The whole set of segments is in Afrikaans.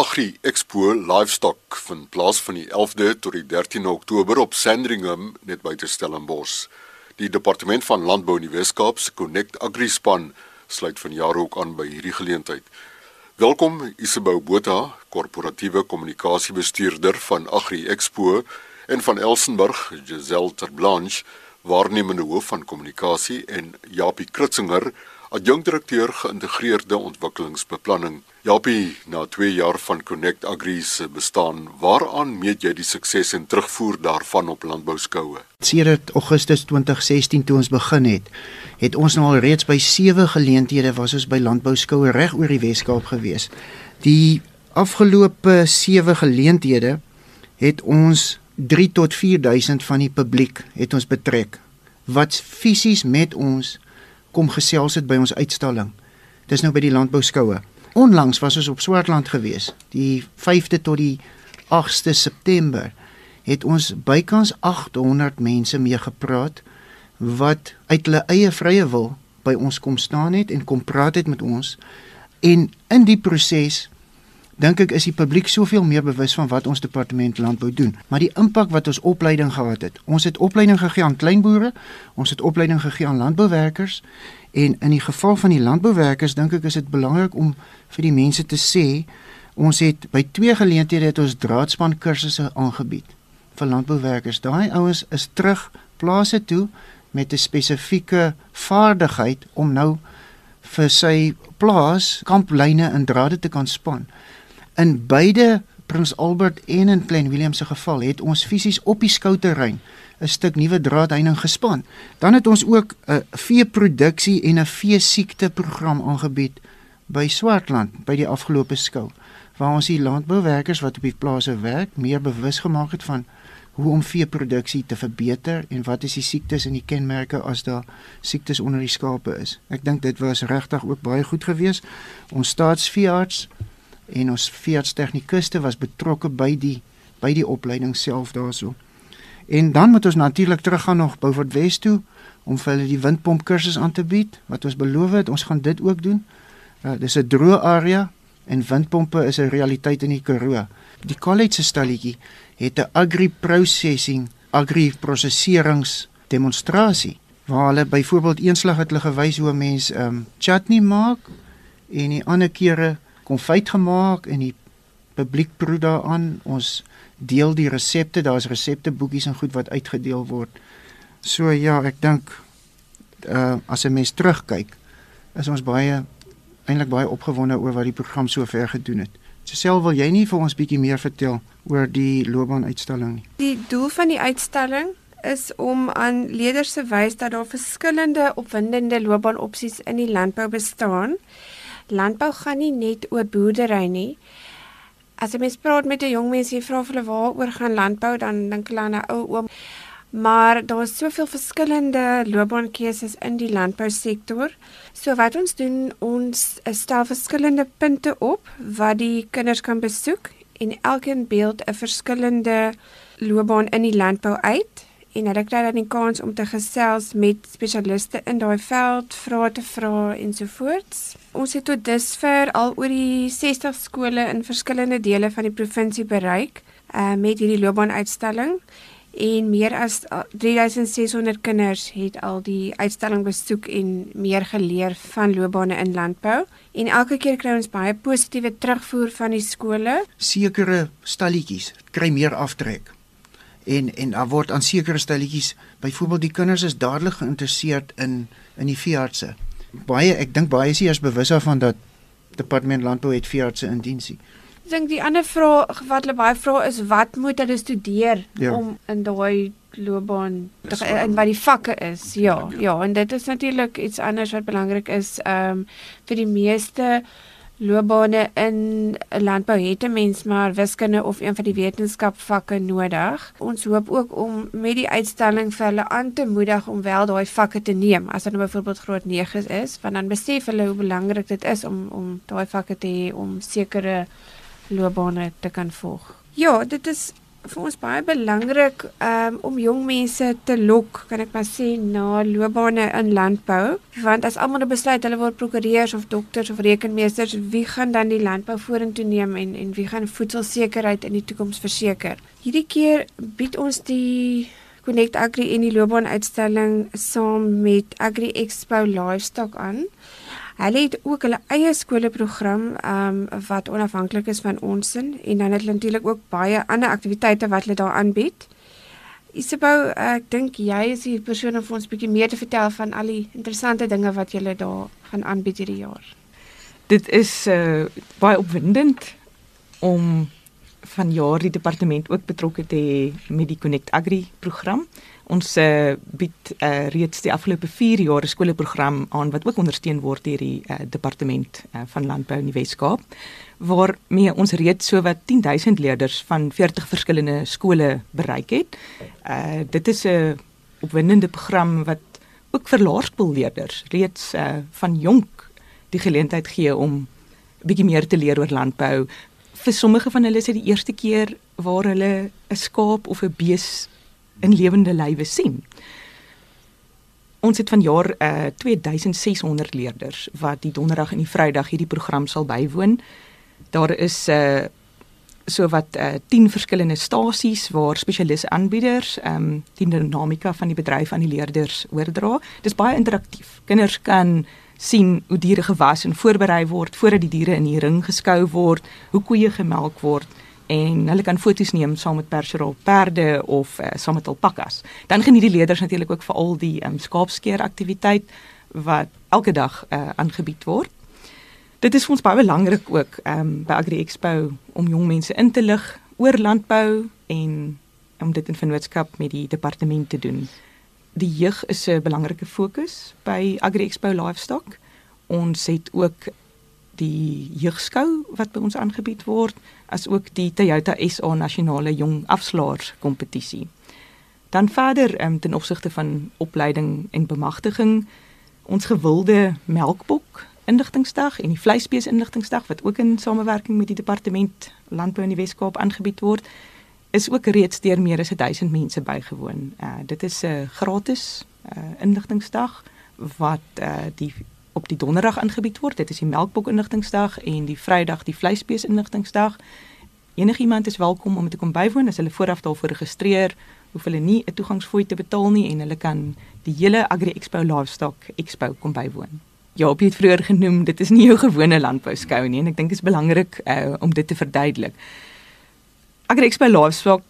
Agri Expo Livestock vind plaas van die 11de tot die 13de Oktober op Sandringham net buite Stellenbosch. Die departement van landbou in die Weskaap se Connect Agri span sluit vanjaar ook aan by hierdie geleentheid. Welkom Isabel Botha, korporatiewe kommunikasiebestuurder van Agri Expo en van Elsenburg, Giselle Terblanche, waarnemende hoof van kommunikasie en Japie Kritzinger adjunkdirekteur geïntegreerde ontwikkelingsbeplanning. Japie, na 2 jaar van Connect Agri se bestaan, waaraan meet jy die sukses en terugvoer daarvan op landbouskoue? Sedert Augustus 2016 toe ons begin het, het ons nou al reeds by 7 geleenthede was ons by landbouskoue reg oor die Weskaap gewees. Die afgelope 7 geleenthede het ons 3 tot 4000 van die publiek het ons betrek wat fisies met ons kom gesels het by ons uitstalling. Dis nou by die landbouskoue. Onlangs was ons op Swartland gewees. Die 5de tot die 8ste September het ons bykans 800 mense mee gepraat wat uit hulle eie vrye wil by ons kom staan het en kom praat het met ons. En in die proses dink ek is die publiek soveel meer bewus van wat ons departement landbou doen, maar die impak wat ons opleiding gehad het. Ons het opleiding gegee aan kleinboere, ons het opleiding gegee aan landbouwerkers en in die geval van die landbouwerkers dink ek is dit belangrik om vir die mense te sê ons het by twee geleenthede het ons draadspan kursusse aangebied vir landbouwerkers. Daai ouens is terug plase toe met 'n spesifieke vaardigheid om nou vir sy plaas kamplyne en drade te kan span. In beide Prins Albert en in Klein Willem se geval het ons fisies op die skouterrein 'n stuk nuwe draadheining gespan. Dan het ons ook 'n veeproduksie en 'n veesiekte program aangebied by Swartland by die afgelope skou waar ons die landbouwerkers wat op die plase werk meer bewus gemaak het van hoe om veeproduksie te verbeter en wat is die siektes en die kenmerke as daar siektes onder die skape is. Ek dink dit was regtig ook baie goed geweest. Ons staatsveearts en ons veeartstegnikus was betrokke by die by die opleiding self daarso. En dan moet ons natuurlik teruggaan nog Beaufort Wes toe om vir hulle die windpomp kursus aan te bied wat ons beloof het ons gaan dit ook doen. Uh, dis 'n droë area en windpompe is 'n realiteit in die Karoo. Die college se stalletjie het 'n agri processing, agri prosesserings demonstrasie waar hulle byvoorbeeld eenslag het hulle gewys hoe 'n mens ehm um, chutney maak en die ander kere konfyt gemaak en die publiek proe daaraan. Ons deel die resepte, daar's resepteboekies en goed wat uitgedeel word. So ja, ek dink uh as 'n mens terugkyk, is ons baie eintlik baie opgewonde oor wat die program sover gedoen het. Sesel, wil jy nie vir ons bietjie meer vertel oor die loopbaanuitstalling nie? Die doel van die uitstalling is om aan leerders te wys dat daar verskillende opwindende loopbaanopsies in die landbou bestaan landbou gaan nie net oor boerdery nie. As jy mens praat met 'n jong mens en jy vra hulle waaroor gaan landbou, dan dink hulle aan 'n ou oom. Maar daar is soveel verskillende loopbaankeuses in die landbousektor. So wat ons doen, ons stel verskillende punte op wat die kinders kan besoek en elkeen beeld 'n verskillende loopbaan in die landbou uit en hulle kry dan die kans om te gesels met spesialiste in daai veld, vrae te vra ensovoorts. Ons het tot dusver al oor die 60 skole in verskillende dele van die provinsie bereik uh, met hierdie loopbaanuitstalling en meer as 3600 kinders het al die uitstalling besoek en meer geleer van loopbane in landbou en elke keer kry ons baie positiewe terugvoer van die skole. Sekere stalletjies kry meer aftrek en en daar word aan sekere stelletjies byvoorbeeld die kinders is dadelik geïnteresseerd in in die veeartse. Baie ek dink baie is hier is bewus daarvan dat departement landbou het veeartse in diensie. Ek dink die ander vraag wat hulle baie vra is wat moet hulle studeer ja. om in daai loopbaan te in wat die vakke is. Ja, ja, en dit is natuurlik iets anders wat belangrik is ehm um, vir die meeste loopbane in landbou het 'n mens maar wiskunde of een van die wetenskapvakke nodig. Ons hoop ook om met die uitstalling vir hulle aan te moedig om wel daai vakke te neem. As dit nou byvoorbeeld graad 9 is, want dan besef hulle hoe belangrik dit is om om daai vakke te hê om sekere loopbane te kan volg. Ja, dit is vir ons baie belangrik um, om jong mense te lok, kan ek maar sê, na loopbane in landbou, want as almal nou besluit hulle word prokureurs of dokters of rekenmeesters, wie gaan dan die landbou vorentoe neem en en wie gaan voedselsekerheid in die toekoms verseker? Hierdie keer bied ons die Connect Agri en die loopbaan uitstalling saam met Agri Expo Livestock aan. Hulle het ook hulle eie skoolprogram um wat onafhanklik is van ons in en dan het hulle natuurlik ook baie ander aktiwiteite wat hulle daar aanbied. Isabel, ek dink jy is die persoon om ons bietjie meer te vertel van al die interessante dinge wat julle daar gaan aanbied hierdie jaar. Dit is uh baie opwindend om van jaar die departement ook betrokke te hê met die Connect Agri program. Ons uh, bied uh, reeds die afgelope 4 jaar 'n skoolprogram aan wat ook ondersteun word deur die uh, departement uh, van landbou in die Wes-Kaap waarmee ons reeds sowat 10000 leerders van 40 verskillende skole bereik het. Uh dit is 'n opwindende program wat ook vir laerskoolleerders reeds uh van jonk die geleentheid gee om bietjie meer te leer oor landbou. Vir sommige van hulle is dit die eerste keer waar hulle 'n skaap of 'n bees in lewende lywe sien. Ons het vanjaar uh, 2600 leerders wat die donderdag en die vrydag hierdie program sal bywoon. Daar is uh so wat uh, 10 verskillende stasies waar spesialiste aanbieders ehm um, die dinamika van die bedryf aan die leerders oordra. Dis baie interaktief. Kinders kan sien hoe diere gewas en voorberei word voordat die diere in die ring geskou word, hoe koeie gemelk word en hulle kan foto's neem saam met perserol perde of uh, saam met alpakas. Dan geniet die leerders natuurlik ook veral die um, skaapskeer aktiwiteit wat elke dag uh, aangebied word. Dit is vir ons baie belangrik ook um, by Agri Expo om jong mense in te lig oor landbou en om dit in vennootskap met die departement te doen. Die jeug is 'n belangrike fokus by Agri Expo Livestock. Ons het ook die jeugskou wat by ons aangebied word as ook die Toyota SA nasionale jong afslaers kompetisie. Dan verder um, ten opsigte van opleiding en bemagtiging ons gewilde melkbok inligtingsdag en die vleisbees inligtingsdag wat ook in samewerking met die departement landbou in die Wes-Kaap aangebied word is ook reeds deur meer as 1000 mense bygewoon. Uh, dit is 'n uh, gratis uh, inligtingsdag wat uh, die op die donderdag aangebied word. Dit is die melkbok inligtingsdag en die Vrydag die vleisbees inligtingsdag. Enigiemand is welkom om te kom bywoon as hulle vooraf daarvoor registreer. Hoef hulle nie 'n toegangsfooi te betaal nie en hulle kan die hele Agri Expo Livestock Expo kom bywoon. Ja, op het vroeër genoem, dit is nie jou gewone landbou skou nie en ek dink dit is belangrik uh, om dit te verduidelik. Agri Expo Livestock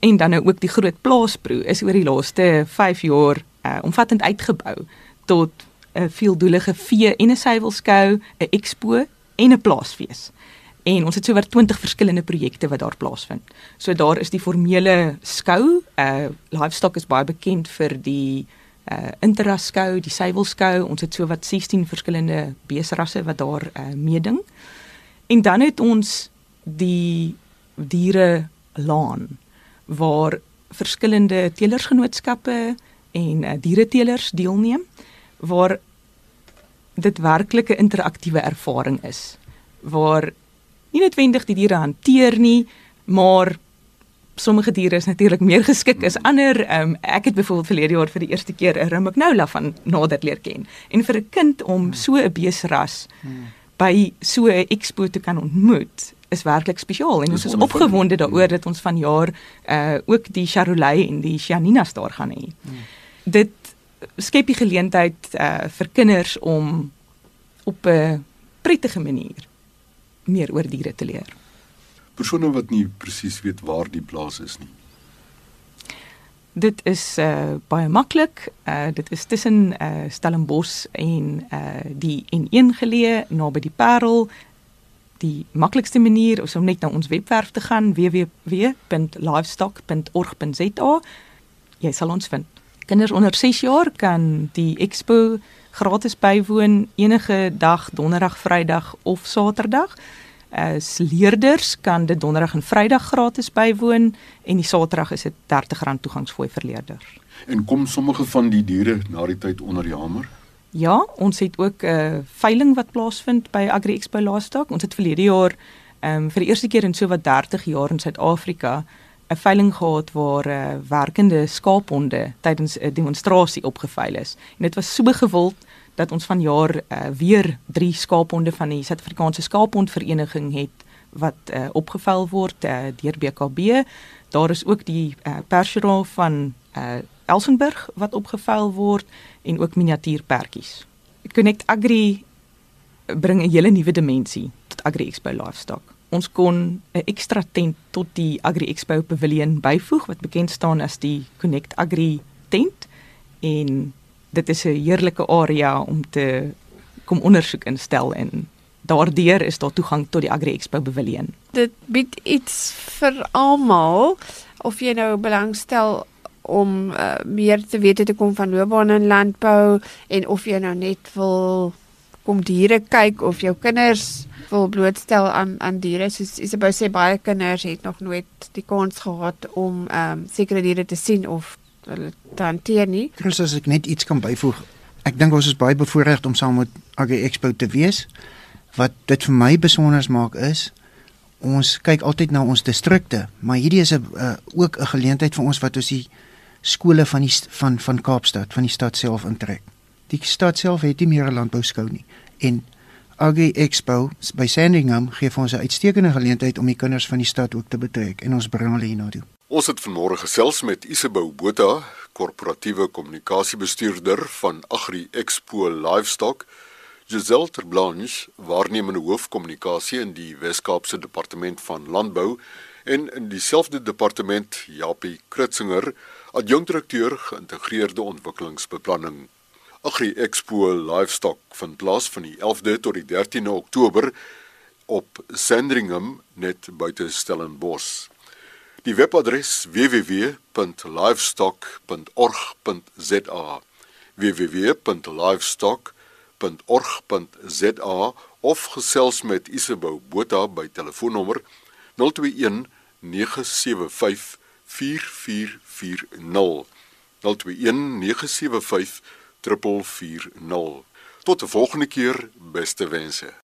en dan nou ook die groot plaasproe is oor die laaste 5 jaar uh, omvattend uitgebou tot 'n veeldoelige vee en 'n suiwelskou, 'n expo en 'n plaasfees. En ons het sowaar 20 verskillende projekte wat daar plaasvind. So daar is die formele skou, uh livestock is baie bekend vir die uh interraskou, die suiwelskou. Ons het sowat 16 verskillende beesrasse wat daar uh meeding. En dan het ons die diere laan waar verskillende teelersgenootskappe en uh, diereteelers deelneem waar dit werklik 'n interaktiewe ervaring is waar nie noodwendig die diere hanteer nie, maar sommige diere is natuurlik meer geskik as ander. Um, ek het byvoorbeeld verlede jaar vir die eerste keer 'n Rimagnola van nader leer ken. En vir 'n kind om so 'n beesras by so 'n expo te kan ontmoet is werklik spesiaal en ons is opgewonde daaroor dat ons vanjaar uh ook die Charolais en die Chianinas daar gaan hê. Hmm. Dit skep die geleentheid uh vir kinders om op 'n prettige manier meer oor diere te leer. Persone wat nie presies weet waar die plaas is nie. Dit is uh baie maklik. Uh dit is tussen uh Stellenbosch en uh die N1 geleë naby die Parel. Die maklikste manier is om net na ons webwerf te gaan www.livestock.org.za. Jy sal ons vind. Kinders onder 6 jaar kan die expo gratis bywoon enige dag, donderdag, vrydag of saterdag. As leerders kan dit donderdag en vrydag gratis bywoon en die saterdag is dit R30 toegangsfooi vir leerders. En kom sommige van die diere na die tyd onder die hamer? Ja, ons het ook 'n uh, veiling wat plaasvind by Agri Expo Livestock. Ons het verlede jaar ehm um, vir die eerste keer in so wat 30 jaar in Suid-Afrika 'n veiling gehad waar uh, werkende skaaphonde tydens 'n demonstrasie opgeveil is. En dit was so gewild dat ons vanjaar uh, weer 3 skaaphonde van die Suid-Afrikaanse Skaaphondvereniging het wat uh, opgeveil word uh, deur BKB. Daar is ook die uh, perseraal van uh, Elsenburg wat opgeveil word en ook miniatuurpertjies. Connect Agri bring 'n hele nuwe dimensie tot Agri Expo Livestock. Ons kon 'n ekstra tent tot die Agri Expo Pavilion byvoeg wat bekend staan as die Connect Agri tent en dit is 'n heerlike area om te kom ondersoek instel en daardeur is daar toegang tot die Agri Expo Pavilion. Dit bied iets vir almal of jy nou belangstel om uh, meer te weet te kom van loopbaan in landbou en of jy nou net wil kom diere kyk of jou kinders wil blootstel aan aan diere soos Isabel sê baie kinders het nog nooit die kans gehad om ehm um, sekere diere te sien of hulle te hanteer nie. Chris as ek net iets kan byvoeg. Ek dink ons is baie bevoorreg om saam met Agri Expo te wees. Wat dit vir my besonder maak is ons kyk altyd na ons distrikte, maar hierdie is 'n uh, ook 'n geleentheid vir ons wat ons die skole van die van van Kaapstad, van die stad self intrek. Die stad self het nie meer 'n landbouskou nie en Agri Expo by Sandringham gee vir ons 'n uitstekende geleentheid om die kinders van die stad ook te betrek en ons bring hulle hiernatoe. Ons het vanmôre gesels met Isabel Botha, korporatiewe kommunikasiebestuurder van Agri Expo Livestock, Giselle Terblanche, waarnemende hoofkommunikasie in die Wes-Kaapse Departement van Landbou en in dieselfde departement Japie Kritzinger adjunkdirekteur geïntegreerde ontwikkelingsbeplanning. Agri Expo Livestock vind plaas van die 11de tot die 13de Oktober op Sandringham net buite Stellenbosch. Die webadres www.livestock.org.za www.livestock.org.za of gesels met Isabel Botha by telefoonnommer 021 975 4440 021 975 4440 Tot 'n volgende keer, beste wense.